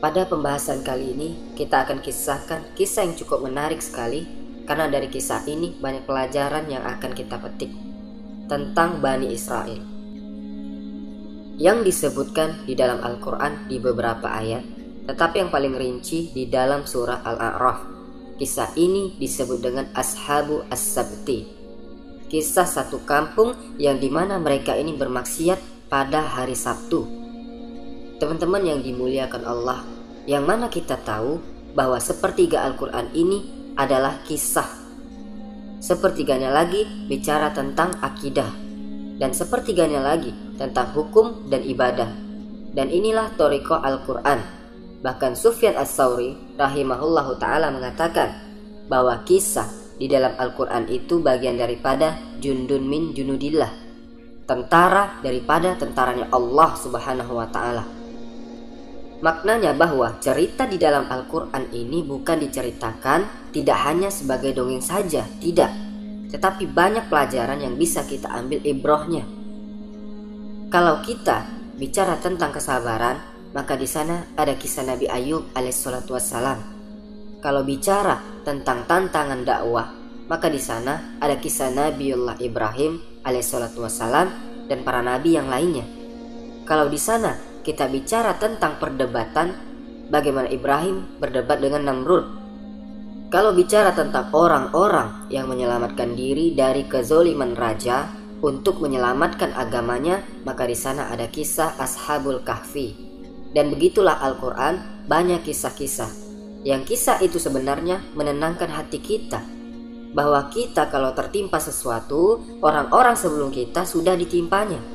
Pada pembahasan kali ini, kita akan kisahkan kisah yang cukup menarik sekali karena dari kisah ini banyak pelajaran yang akan kita petik tentang Bani Israel. Yang disebutkan di dalam Al-Quran di beberapa ayat, tetapi yang paling rinci di dalam surah Al-A'raf. Kisah ini disebut dengan Ashabu As-Sabti. Kisah satu kampung yang di mana mereka ini bermaksiat pada hari Sabtu Teman-teman yang dimuliakan Allah, yang mana kita tahu bahwa sepertiga Al-Quran ini adalah kisah. Sepertiganya lagi bicara tentang akidah, dan sepertiganya lagi tentang hukum dan ibadah. Dan inilah Toriko Al-Quran. Bahkan Sufyan As-Sauri rahimahullahu ta'ala mengatakan bahwa kisah di dalam Al-Quran itu bagian daripada jundun min junudillah. Tentara daripada tentaranya Allah subhanahu wa ta'ala. Maknanya bahwa cerita di dalam Al-Quran ini bukan diceritakan tidak hanya sebagai dongeng saja, tidak. Tetapi banyak pelajaran yang bisa kita ambil ibrohnya. Kalau kita bicara tentang kesabaran, maka di sana ada kisah Nabi Ayub alaihissalatu wassalam. Kalau bicara tentang tantangan dakwah, maka di sana ada kisah Nabiullah Ibrahim alaihissalatu wassalam dan para nabi yang lainnya. Kalau di sana kita bicara tentang perdebatan, bagaimana Ibrahim berdebat dengan Namrud. Kalau bicara tentang orang-orang yang menyelamatkan diri dari kezoliman raja untuk menyelamatkan agamanya, maka di sana ada kisah Ashabul Kahfi. Dan begitulah Al-Quran banyak kisah-kisah. Yang kisah itu sebenarnya menenangkan hati kita bahwa kita kalau tertimpa sesuatu, orang-orang sebelum kita sudah ditimpanya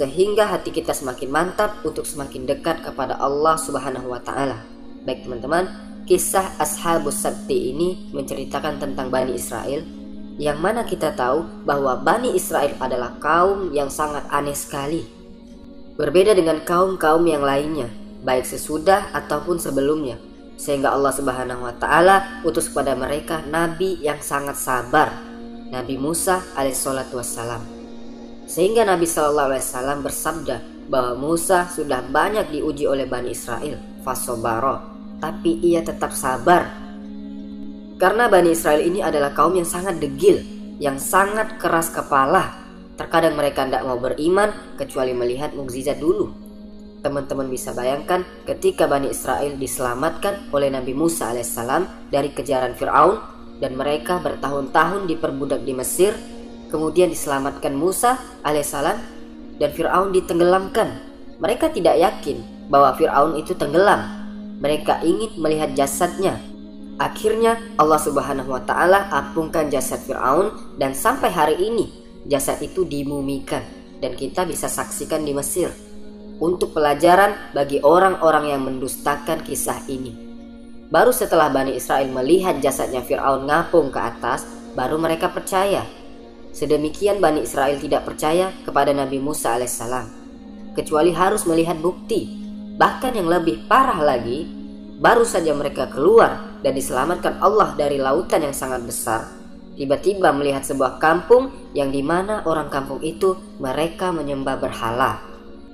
sehingga hati kita semakin mantap untuk semakin dekat kepada Allah Subhanahu wa taala. Baik teman-teman, kisah Ashabus Sabti ini menceritakan tentang Bani Israel yang mana kita tahu bahwa Bani Israel adalah kaum yang sangat aneh sekali. Berbeda dengan kaum-kaum yang lainnya, baik sesudah ataupun sebelumnya. Sehingga Allah Subhanahu wa taala utus kepada mereka nabi yang sangat sabar, Nabi Musa alaihissalatu wassalam. Sehingga Nabi Shallallahu Alaihi Wasallam bersabda bahwa Musa sudah banyak diuji oleh Bani Israel, fasobaro, tapi ia tetap sabar. Karena Bani Israel ini adalah kaum yang sangat degil, yang sangat keras kepala. Terkadang mereka tidak mau beriman kecuali melihat mukjizat dulu. Teman-teman bisa bayangkan ketika Bani Israel diselamatkan oleh Nabi Musa alaihissalam dari kejaran Fir'aun dan mereka bertahun-tahun diperbudak di Mesir Kemudian diselamatkan Musa alaihissalam dan Fir'aun ditenggelamkan. Mereka tidak yakin bahwa Fir'aun itu tenggelam. Mereka ingin melihat jasadnya. Akhirnya Allah Subhanahu wa taala apungkan jasad Firaun dan sampai hari ini jasad itu dimumikan dan kita bisa saksikan di Mesir. Untuk pelajaran bagi orang-orang yang mendustakan kisah ini. Baru setelah Bani Israel melihat jasadnya Firaun ngapung ke atas, baru mereka percaya Sedemikian Bani Israel tidak percaya kepada Nabi Musa alaihissalam, kecuali harus melihat bukti. Bahkan yang lebih parah lagi, baru saja mereka keluar dan diselamatkan Allah dari lautan yang sangat besar. Tiba-tiba melihat sebuah kampung yang di mana orang kampung itu mereka menyembah berhala.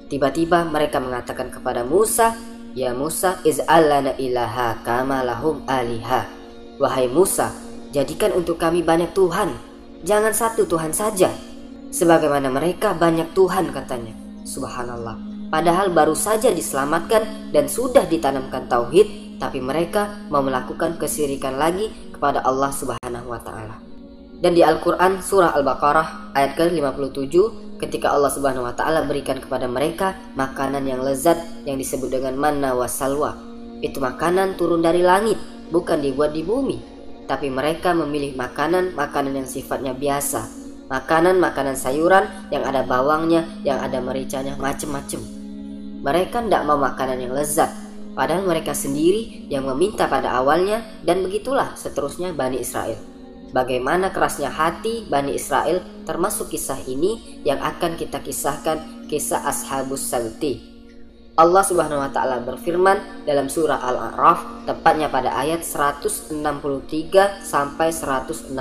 Tiba-tiba mereka mengatakan kepada Musa, Ya Musa, iz'allana ilaha kama lahum aliha. Wahai Musa, jadikan untuk kami banyak Tuhan Jangan satu Tuhan saja. Sebagaimana mereka banyak Tuhan katanya. Subhanallah. Padahal baru saja diselamatkan dan sudah ditanamkan tauhid, tapi mereka mau melakukan kesirikan lagi kepada Allah Subhanahu wa taala. Dan di Al-Qur'an surah Al-Baqarah ayat ke-57 ketika Allah Subhanahu wa taala berikan kepada mereka makanan yang lezat yang disebut dengan manna wa salwa. Itu makanan turun dari langit, bukan dibuat di bumi tapi mereka memilih makanan-makanan yang sifatnya biasa, makanan-makanan sayuran yang ada bawangnya, yang ada mericanya, macem-macem. Mereka tidak mau makanan yang lezat, padahal mereka sendiri yang meminta pada awalnya dan begitulah seterusnya Bani Israel. Bagaimana kerasnya hati Bani Israel termasuk kisah ini yang akan kita kisahkan kisah Ashabus Salti Allah Subhanahu wa taala berfirman dalam surah Al-A'raf tepatnya pada ayat 163 sampai 166.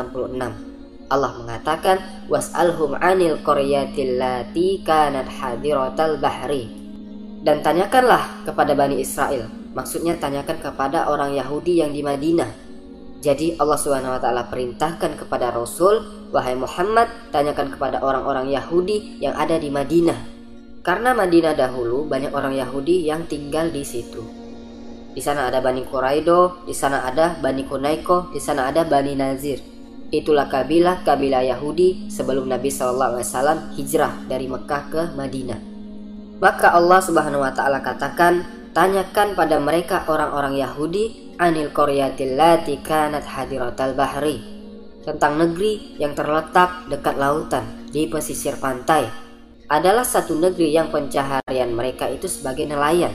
Allah mengatakan was'alhum 'anil qaryatil lati kanat hadiratal bahri. Dan tanyakanlah kepada Bani Israel. Maksudnya tanyakan kepada orang Yahudi yang di Madinah. Jadi Allah Subhanahu wa taala perintahkan kepada Rasul, "Wahai Muhammad, tanyakan kepada orang-orang Yahudi yang ada di Madinah." Karena Madinah dahulu banyak orang Yahudi yang tinggal di situ. Di sana ada Bani Quraido, di sana ada Bani Kunaiko, di sana ada Bani Nazir. Itulah kabilah kabilah Yahudi sebelum Nabi SAW hijrah dari Mekah ke Madinah. Maka Allah Subhanahu wa taala katakan, tanyakan pada mereka orang-orang Yahudi anil qaryatil lati kanat hadiratal bahri tentang negeri yang terletak dekat lautan di pesisir pantai adalah satu negeri yang pencaharian mereka itu sebagai nelayan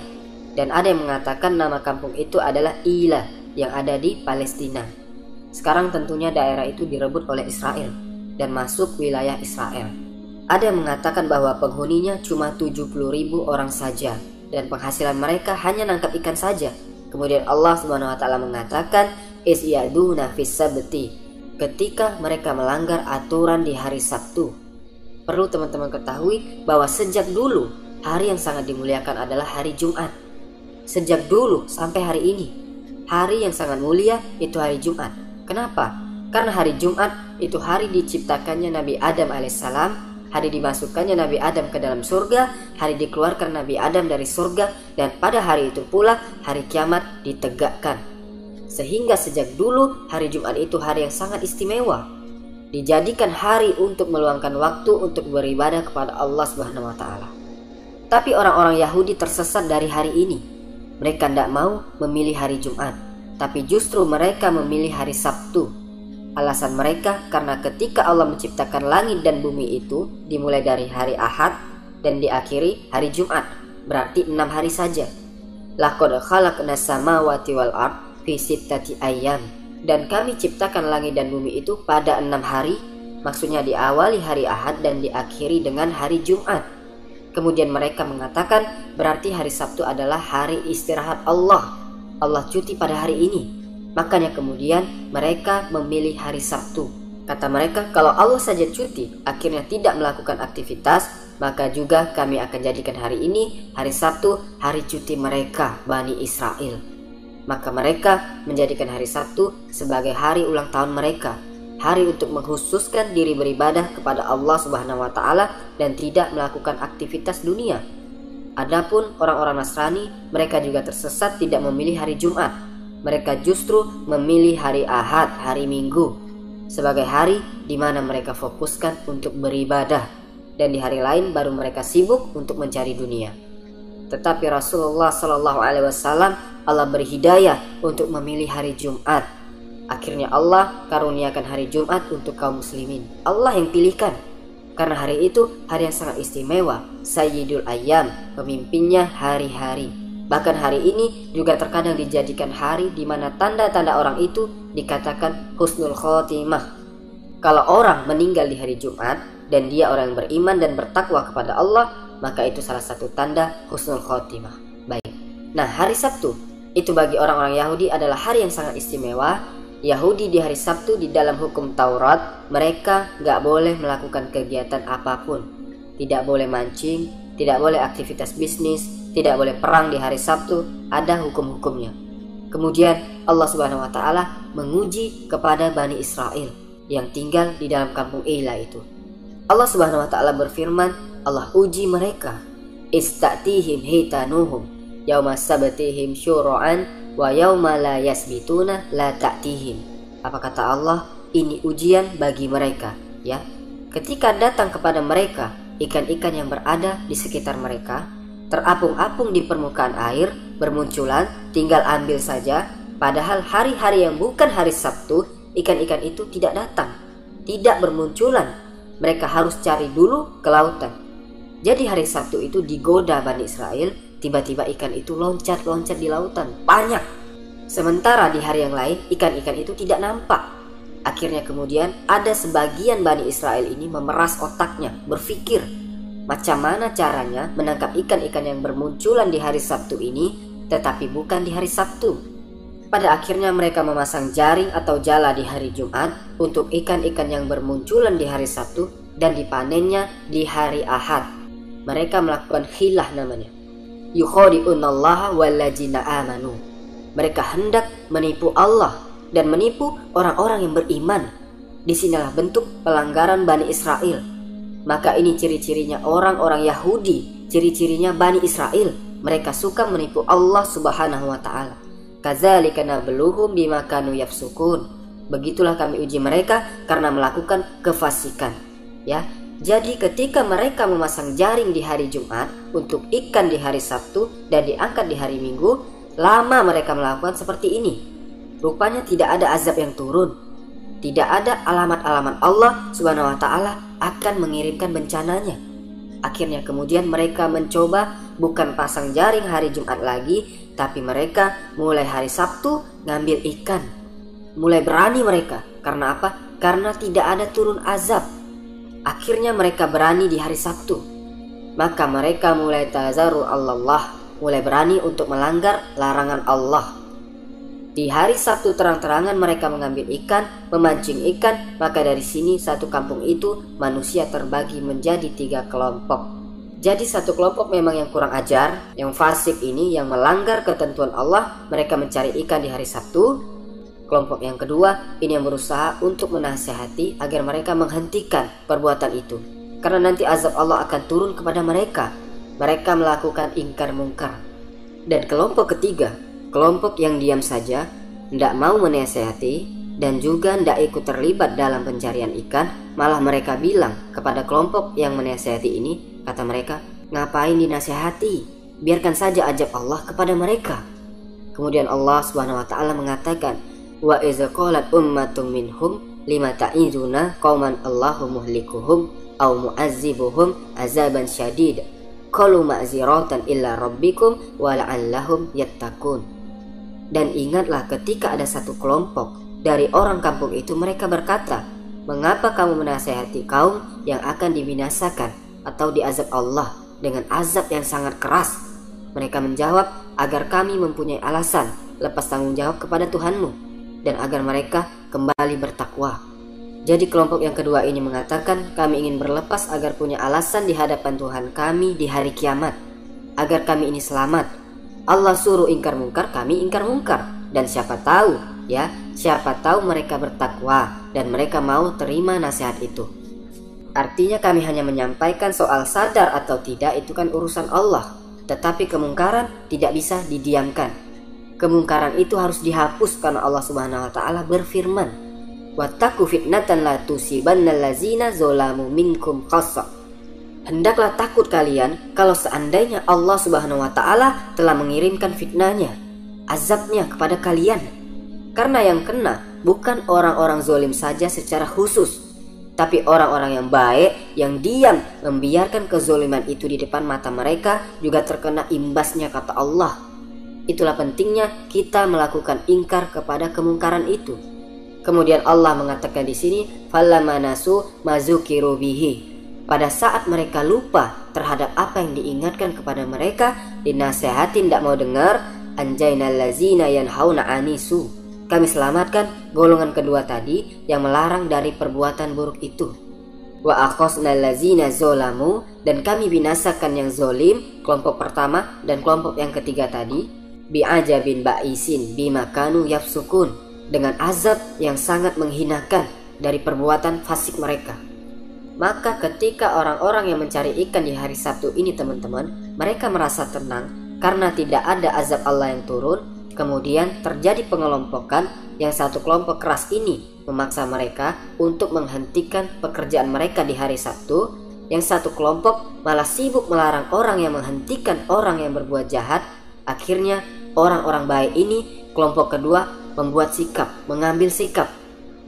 dan ada yang mengatakan nama kampung itu adalah Ila yang ada di Palestina. Sekarang tentunya daerah itu direbut oleh Israel dan masuk wilayah Israel. Ada yang mengatakan bahwa penghuninya cuma 70 ribu orang saja dan penghasilan mereka hanya nangkap ikan saja. Kemudian Allah Subhanahu wa taala mengatakan is yaduna sabti ketika mereka melanggar aturan di hari Sabtu. Perlu teman-teman ketahui bahwa sejak dulu hari yang sangat dimuliakan adalah hari Jumat. Sejak dulu sampai hari ini, hari yang sangat mulia itu hari Jumat. Kenapa? Karena hari Jumat itu hari diciptakannya Nabi Adam alaihissalam hari dimasukkannya Nabi Adam ke dalam surga, hari dikeluarkan Nabi Adam dari surga, dan pada hari itu pula hari kiamat ditegakkan. Sehingga sejak dulu hari Jumat itu hari yang sangat istimewa. Dijadikan hari untuk meluangkan waktu untuk beribadah kepada Allah Subhanahu wa taala. Tapi orang-orang Yahudi tersesat dari hari ini. Mereka tidak mau memilih hari Jumat, tapi justru mereka memilih hari Sabtu Alasan mereka karena ketika Allah menciptakan langit dan bumi itu dimulai dari hari Ahad dan diakhiri hari Jumat, berarti enam hari saja. Laqad khalaqna samawati wal ard fi sittati ayyam. Dan kami ciptakan langit dan bumi itu pada enam hari, maksudnya diawali hari Ahad dan diakhiri dengan hari Jumat. Kemudian mereka mengatakan berarti hari Sabtu adalah hari istirahat Allah. Allah cuti pada hari ini. Makanya kemudian mereka memilih hari Sabtu. Kata mereka, kalau Allah saja cuti, akhirnya tidak melakukan aktivitas, maka juga kami akan jadikan hari ini, hari Sabtu, hari cuti mereka, Bani Israel. Maka mereka menjadikan hari Sabtu sebagai hari ulang tahun mereka, hari untuk menghususkan diri beribadah kepada Allah Subhanahu wa taala dan tidak melakukan aktivitas dunia. Adapun orang-orang Nasrani, mereka juga tersesat tidak memilih hari Jumat, mereka justru memilih hari Ahad, hari Minggu, sebagai hari di mana mereka fokuskan untuk beribadah, dan di hari lain baru mereka sibuk untuk mencari dunia. Tetapi Rasulullah Shallallahu Alaihi Wasallam Allah beri hidayah untuk memilih hari Jumat. Akhirnya Allah karuniakan hari Jumat untuk kaum muslimin. Allah yang pilihkan. Karena hari itu hari yang sangat istimewa. Sayyidul Ayyam, pemimpinnya hari-hari. Bahkan hari ini juga terkadang dijadikan hari di mana tanda-tanda orang itu dikatakan husnul khotimah. Kalau orang meninggal di hari Jumat dan dia orang yang beriman dan bertakwa kepada Allah, maka itu salah satu tanda husnul khotimah. Baik. Nah, hari Sabtu itu bagi orang-orang Yahudi adalah hari yang sangat istimewa. Yahudi di hari Sabtu di dalam hukum Taurat mereka nggak boleh melakukan kegiatan apa pun, tidak boleh mancing, tidak boleh aktivitas bisnis, tidak boleh perang di hari Sabtu, ada hukum-hukumnya. Kemudian Allah Subhanahu wa taala menguji kepada Bani Israel yang tinggal di dalam kampung Eila itu. Allah Subhanahu wa taala berfirman, Allah uji mereka. Istatihim hitanuhum yauma sabatihim syura'an wa yauma la yasbituna la ta'tihim. Apa kata Allah? Ini ujian bagi mereka, ya. Ketika datang kepada mereka ikan-ikan yang berada di sekitar mereka, terapung-apung di permukaan air, bermunculan, tinggal ambil saja. Padahal hari-hari yang bukan hari Sabtu, ikan-ikan itu tidak datang, tidak bermunculan. Mereka harus cari dulu ke lautan. Jadi hari Sabtu itu digoda Bani Israel, tiba-tiba ikan itu loncat-loncat di lautan, banyak. Sementara di hari yang lain, ikan-ikan itu tidak nampak. Akhirnya kemudian ada sebagian Bani Israel ini memeras otaknya, berpikir, Macam mana caranya menangkap ikan-ikan yang bermunculan di hari Sabtu ini, tetapi bukan di hari Sabtu? Pada akhirnya mereka memasang jaring atau jala di hari Jumat untuk ikan-ikan yang bermunculan di hari Sabtu dan dipanennya di hari Ahad. Mereka melakukan hilah namanya. Amanu. Mereka hendak menipu Allah dan menipu orang-orang yang beriman. Di sinilah bentuk pelanggaran Bani Israel. Maka ini ciri-cirinya orang-orang Yahudi, ciri-cirinya Bani Israel. Mereka suka menipu Allah Subhanahu wa taala. Kadzalika nabluhum bima kanu yafsukun. Begitulah kami uji mereka karena melakukan kefasikan. Ya, jadi ketika mereka memasang jaring di hari Jumat untuk ikan di hari Sabtu dan diangkat di hari Minggu, lama mereka melakukan seperti ini. Rupanya tidak ada azab yang turun. Tidak ada alamat-alamat Allah Subhanahu wa taala akan mengirimkan bencananya. Akhirnya kemudian mereka mencoba bukan pasang jaring hari Jumat lagi, tapi mereka mulai hari Sabtu ngambil ikan. Mulai berani mereka. Karena apa? Karena tidak ada turun azab. Akhirnya mereka berani di hari Sabtu. Maka mereka mulai tazaru Allah, mulai berani untuk melanggar larangan Allah. Di hari Sabtu terang-terangan mereka mengambil ikan, memancing ikan, maka dari sini satu kampung itu manusia terbagi menjadi tiga kelompok. Jadi satu kelompok memang yang kurang ajar, yang fasik ini yang melanggar ketentuan Allah, mereka mencari ikan di hari Sabtu. Kelompok yang kedua ini yang berusaha untuk menasehati agar mereka menghentikan perbuatan itu. Karena nanti azab Allah akan turun kepada mereka. Mereka melakukan ingkar mungkar. Dan kelompok ketiga Kelompok yang diam saja, tidak mau menasehati, dan juga tidak ikut terlibat dalam pencarian ikan, malah mereka bilang kepada kelompok yang menasehati ini, kata mereka, ngapain dinasehati? Biarkan saja ajab Allah kepada mereka. Kemudian Allah Subhanahu wa taala mengatakan, "Wa iza qalat ummatum minhum lima ta'izuna qauman Allahu muhlikuhum au mu'azzibuhum azaban syadid." Qalu ma'ziratan illa rabbikum wa la'allahum yattaqun. Dan ingatlah ketika ada satu kelompok dari orang kampung itu mereka berkata, Mengapa kamu menasehati kaum yang akan dibinasakan atau diazab Allah dengan azab yang sangat keras? Mereka menjawab agar kami mempunyai alasan lepas tanggung jawab kepada Tuhanmu dan agar mereka kembali bertakwa. Jadi kelompok yang kedua ini mengatakan kami ingin berlepas agar punya alasan di hadapan Tuhan kami di hari kiamat. Agar kami ini selamat Allah suruh ingkar mungkar, kami ingkar mungkar. Dan siapa tahu, ya, siapa tahu mereka bertakwa dan mereka mau terima nasihat itu. Artinya kami hanya menyampaikan soal sadar atau tidak itu kan urusan Allah. Tetapi kemungkaran tidak bisa didiamkan. Kemungkaran itu harus dihapus karena Allah Subhanahu wa taala berfirman, "Wattaqu fitnatan la tusibanna allazina zolamu minkum khassa." Hendaklah takut kalian kalau seandainya Allah Subhanahu wa taala telah mengirimkan fitnahnya, azabnya kepada kalian. Karena yang kena bukan orang-orang zolim saja secara khusus, tapi orang-orang yang baik yang diam membiarkan kezoliman itu di depan mata mereka juga terkena imbasnya kata Allah. Itulah pentingnya kita melakukan ingkar kepada kemungkaran itu. Kemudian Allah mengatakan di sini, "Falamanasu mazukiru bihi." pada saat mereka lupa terhadap apa yang diingatkan kepada mereka, dinasehati tidak mau dengar, anjainal lazina yanhauna anisu. Kami selamatkan golongan kedua tadi yang melarang dari perbuatan buruk itu. Wa akhosna lazina zolamu dan kami binasakan yang zolim, kelompok pertama dan kelompok yang ketiga tadi, bi'ajabin ba'isin bimakanu yafsukun dengan azab yang sangat menghinakan dari perbuatan fasik mereka. Maka ketika orang-orang yang mencari ikan di hari Sabtu ini teman-teman, mereka merasa tenang karena tidak ada azab Allah yang turun. Kemudian terjadi pengelompokan yang satu kelompok keras ini memaksa mereka untuk menghentikan pekerjaan mereka di hari Sabtu. Yang satu kelompok malah sibuk melarang orang yang menghentikan orang yang berbuat jahat. Akhirnya orang-orang baik ini kelompok kedua membuat sikap, mengambil sikap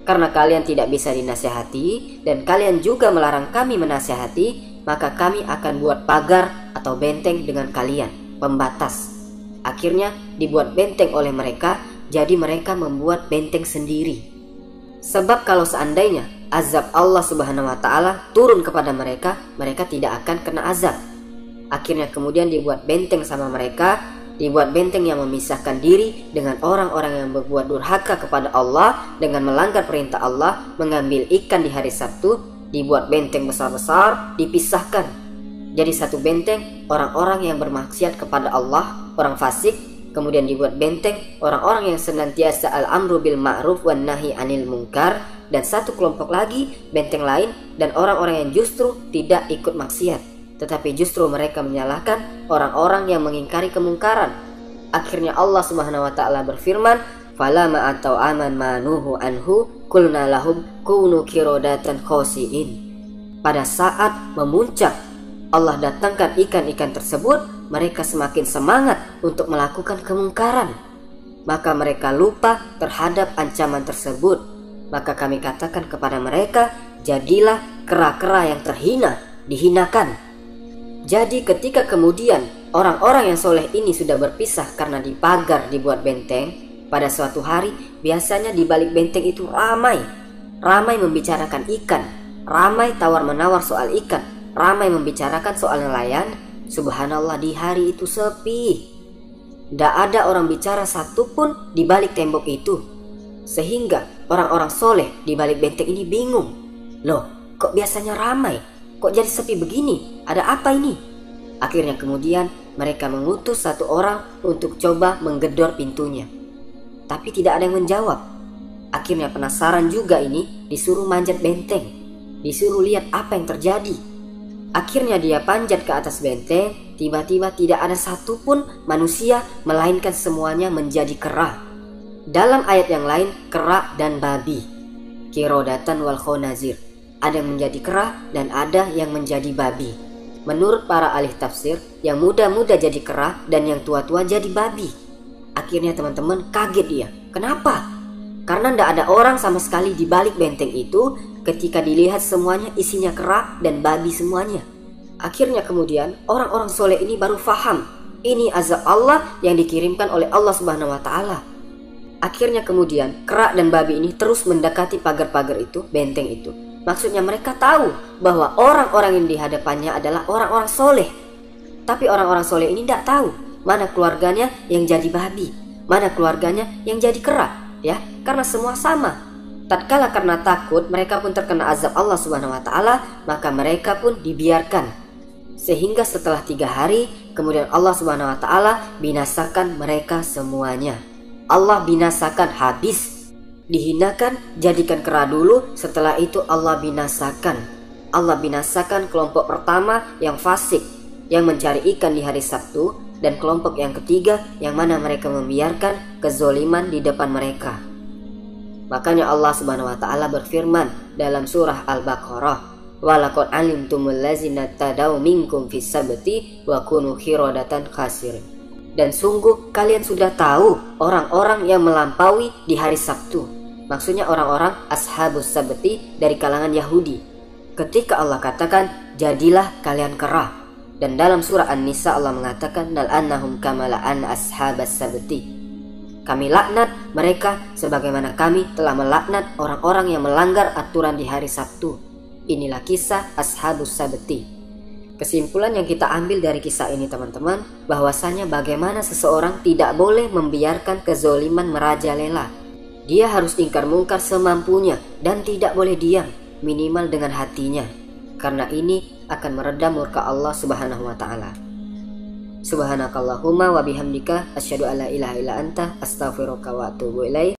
karena kalian tidak bisa dinasehati dan kalian juga melarang kami menasehati, maka kami akan buat pagar atau benteng dengan kalian, pembatas. Akhirnya dibuat benteng oleh mereka, jadi mereka membuat benteng sendiri. Sebab kalau seandainya azab Allah Subhanahu wa taala turun kepada mereka, mereka tidak akan kena azab. Akhirnya kemudian dibuat benteng sama mereka dibuat benteng yang memisahkan diri dengan orang-orang yang berbuat durhaka kepada Allah dengan melanggar perintah Allah, mengambil ikan di hari Sabtu, dibuat benteng besar-besar, dipisahkan. Jadi satu benteng orang-orang yang bermaksiat kepada Allah, orang fasik, kemudian dibuat benteng orang-orang yang senantiasa al-amru bil ma'ruf wan nahi anil munkar dan satu kelompok lagi benteng lain dan orang-orang yang justru tidak ikut maksiat tetapi justru mereka menyalahkan orang-orang yang mengingkari kemungkaran akhirnya Allah Subhanahu wa taala berfirman fala ma atau aman manuhu anhu kulna lahum kunu kirodatan khosiin pada saat memuncak Allah datangkan ikan-ikan tersebut, mereka semakin semangat untuk melakukan kemungkaran. Maka mereka lupa terhadap ancaman tersebut. Maka kami katakan kepada mereka, jadilah kera-kera yang terhina, dihinakan. Jadi ketika kemudian orang-orang yang soleh ini sudah berpisah karena di pagar dibuat benteng, pada suatu hari biasanya di balik benteng itu ramai. Ramai membicarakan ikan, ramai tawar-menawar soal ikan, ramai membicarakan soal nelayan, subhanallah di hari itu sepi. Tidak ada orang bicara satupun di balik tembok itu. Sehingga orang-orang soleh di balik benteng ini bingung. Loh, kok biasanya ramai? Kok jadi sepi begini? Ada apa ini? Akhirnya kemudian mereka mengutus satu orang untuk coba menggedor pintunya. Tapi tidak ada yang menjawab. Akhirnya penasaran juga ini disuruh manjat benteng. Disuruh lihat apa yang terjadi Akhirnya dia panjat ke atas benteng, tiba-tiba tidak ada satupun manusia melainkan semuanya menjadi kera. Dalam ayat yang lain, kera dan babi. Kirodatan wal khonazir. Ada yang menjadi kera dan ada yang menjadi babi. Menurut para ahli tafsir, yang muda-muda jadi kera dan yang tua-tua jadi babi. Akhirnya teman-teman kaget dia. Kenapa? Karena tidak ada orang sama sekali di balik benteng itu ketika dilihat semuanya isinya kera dan babi semuanya. Akhirnya kemudian orang-orang soleh ini baru faham ini azab Allah yang dikirimkan oleh Allah Subhanahu wa taala. Akhirnya kemudian kera dan babi ini terus mendekati pagar-pagar itu, benteng itu. Maksudnya mereka tahu bahwa orang-orang yang di hadapannya adalah orang-orang soleh. Tapi orang-orang soleh ini tidak tahu mana keluarganya yang jadi babi, mana keluarganya yang jadi kera, ya, karena semua sama Tatkala karena takut mereka pun terkena azab Allah Subhanahu wa taala, maka mereka pun dibiarkan. Sehingga setelah tiga hari, kemudian Allah Subhanahu wa taala binasakan mereka semuanya. Allah binasakan habis, dihinakan, jadikan kera dulu, setelah itu Allah binasakan. Allah binasakan kelompok pertama yang fasik, yang mencari ikan di hari Sabtu, dan kelompok yang ketiga yang mana mereka membiarkan kezoliman di depan mereka. Makanya Allah Subhanahu wa taala berfirman dalam surah Al-Baqarah, "Walaqad alimtumul ladzina tadaw minkum fis sabti wa kunu khiradatan khasir." Dan sungguh kalian sudah tahu orang-orang yang melampaui di hari Sabtu. Maksudnya orang-orang ashabus sabti dari kalangan Yahudi. Ketika Allah katakan, "Jadilah kalian kera." Dan dalam surah An-Nisa Allah mengatakan, "Dal annahum kamala an ashabas sabti." Kami laknat mereka sebagaimana kami telah melaknat orang-orang yang melanggar aturan di hari Sabtu. Inilah kisah Ashabus Sabti. Kesimpulan yang kita ambil dari kisah ini teman-teman, bahwasanya bagaimana seseorang tidak boleh membiarkan kezoliman merajalela. Dia harus ingkar mungkar semampunya dan tidak boleh diam, minimal dengan hatinya. Karena ini akan meredam murka Allah Subhanahu wa taala. Subhanakallahumma wa bihamdika asyhadu alla ilaha illa anta astaghfiruka wa atubu ilaik.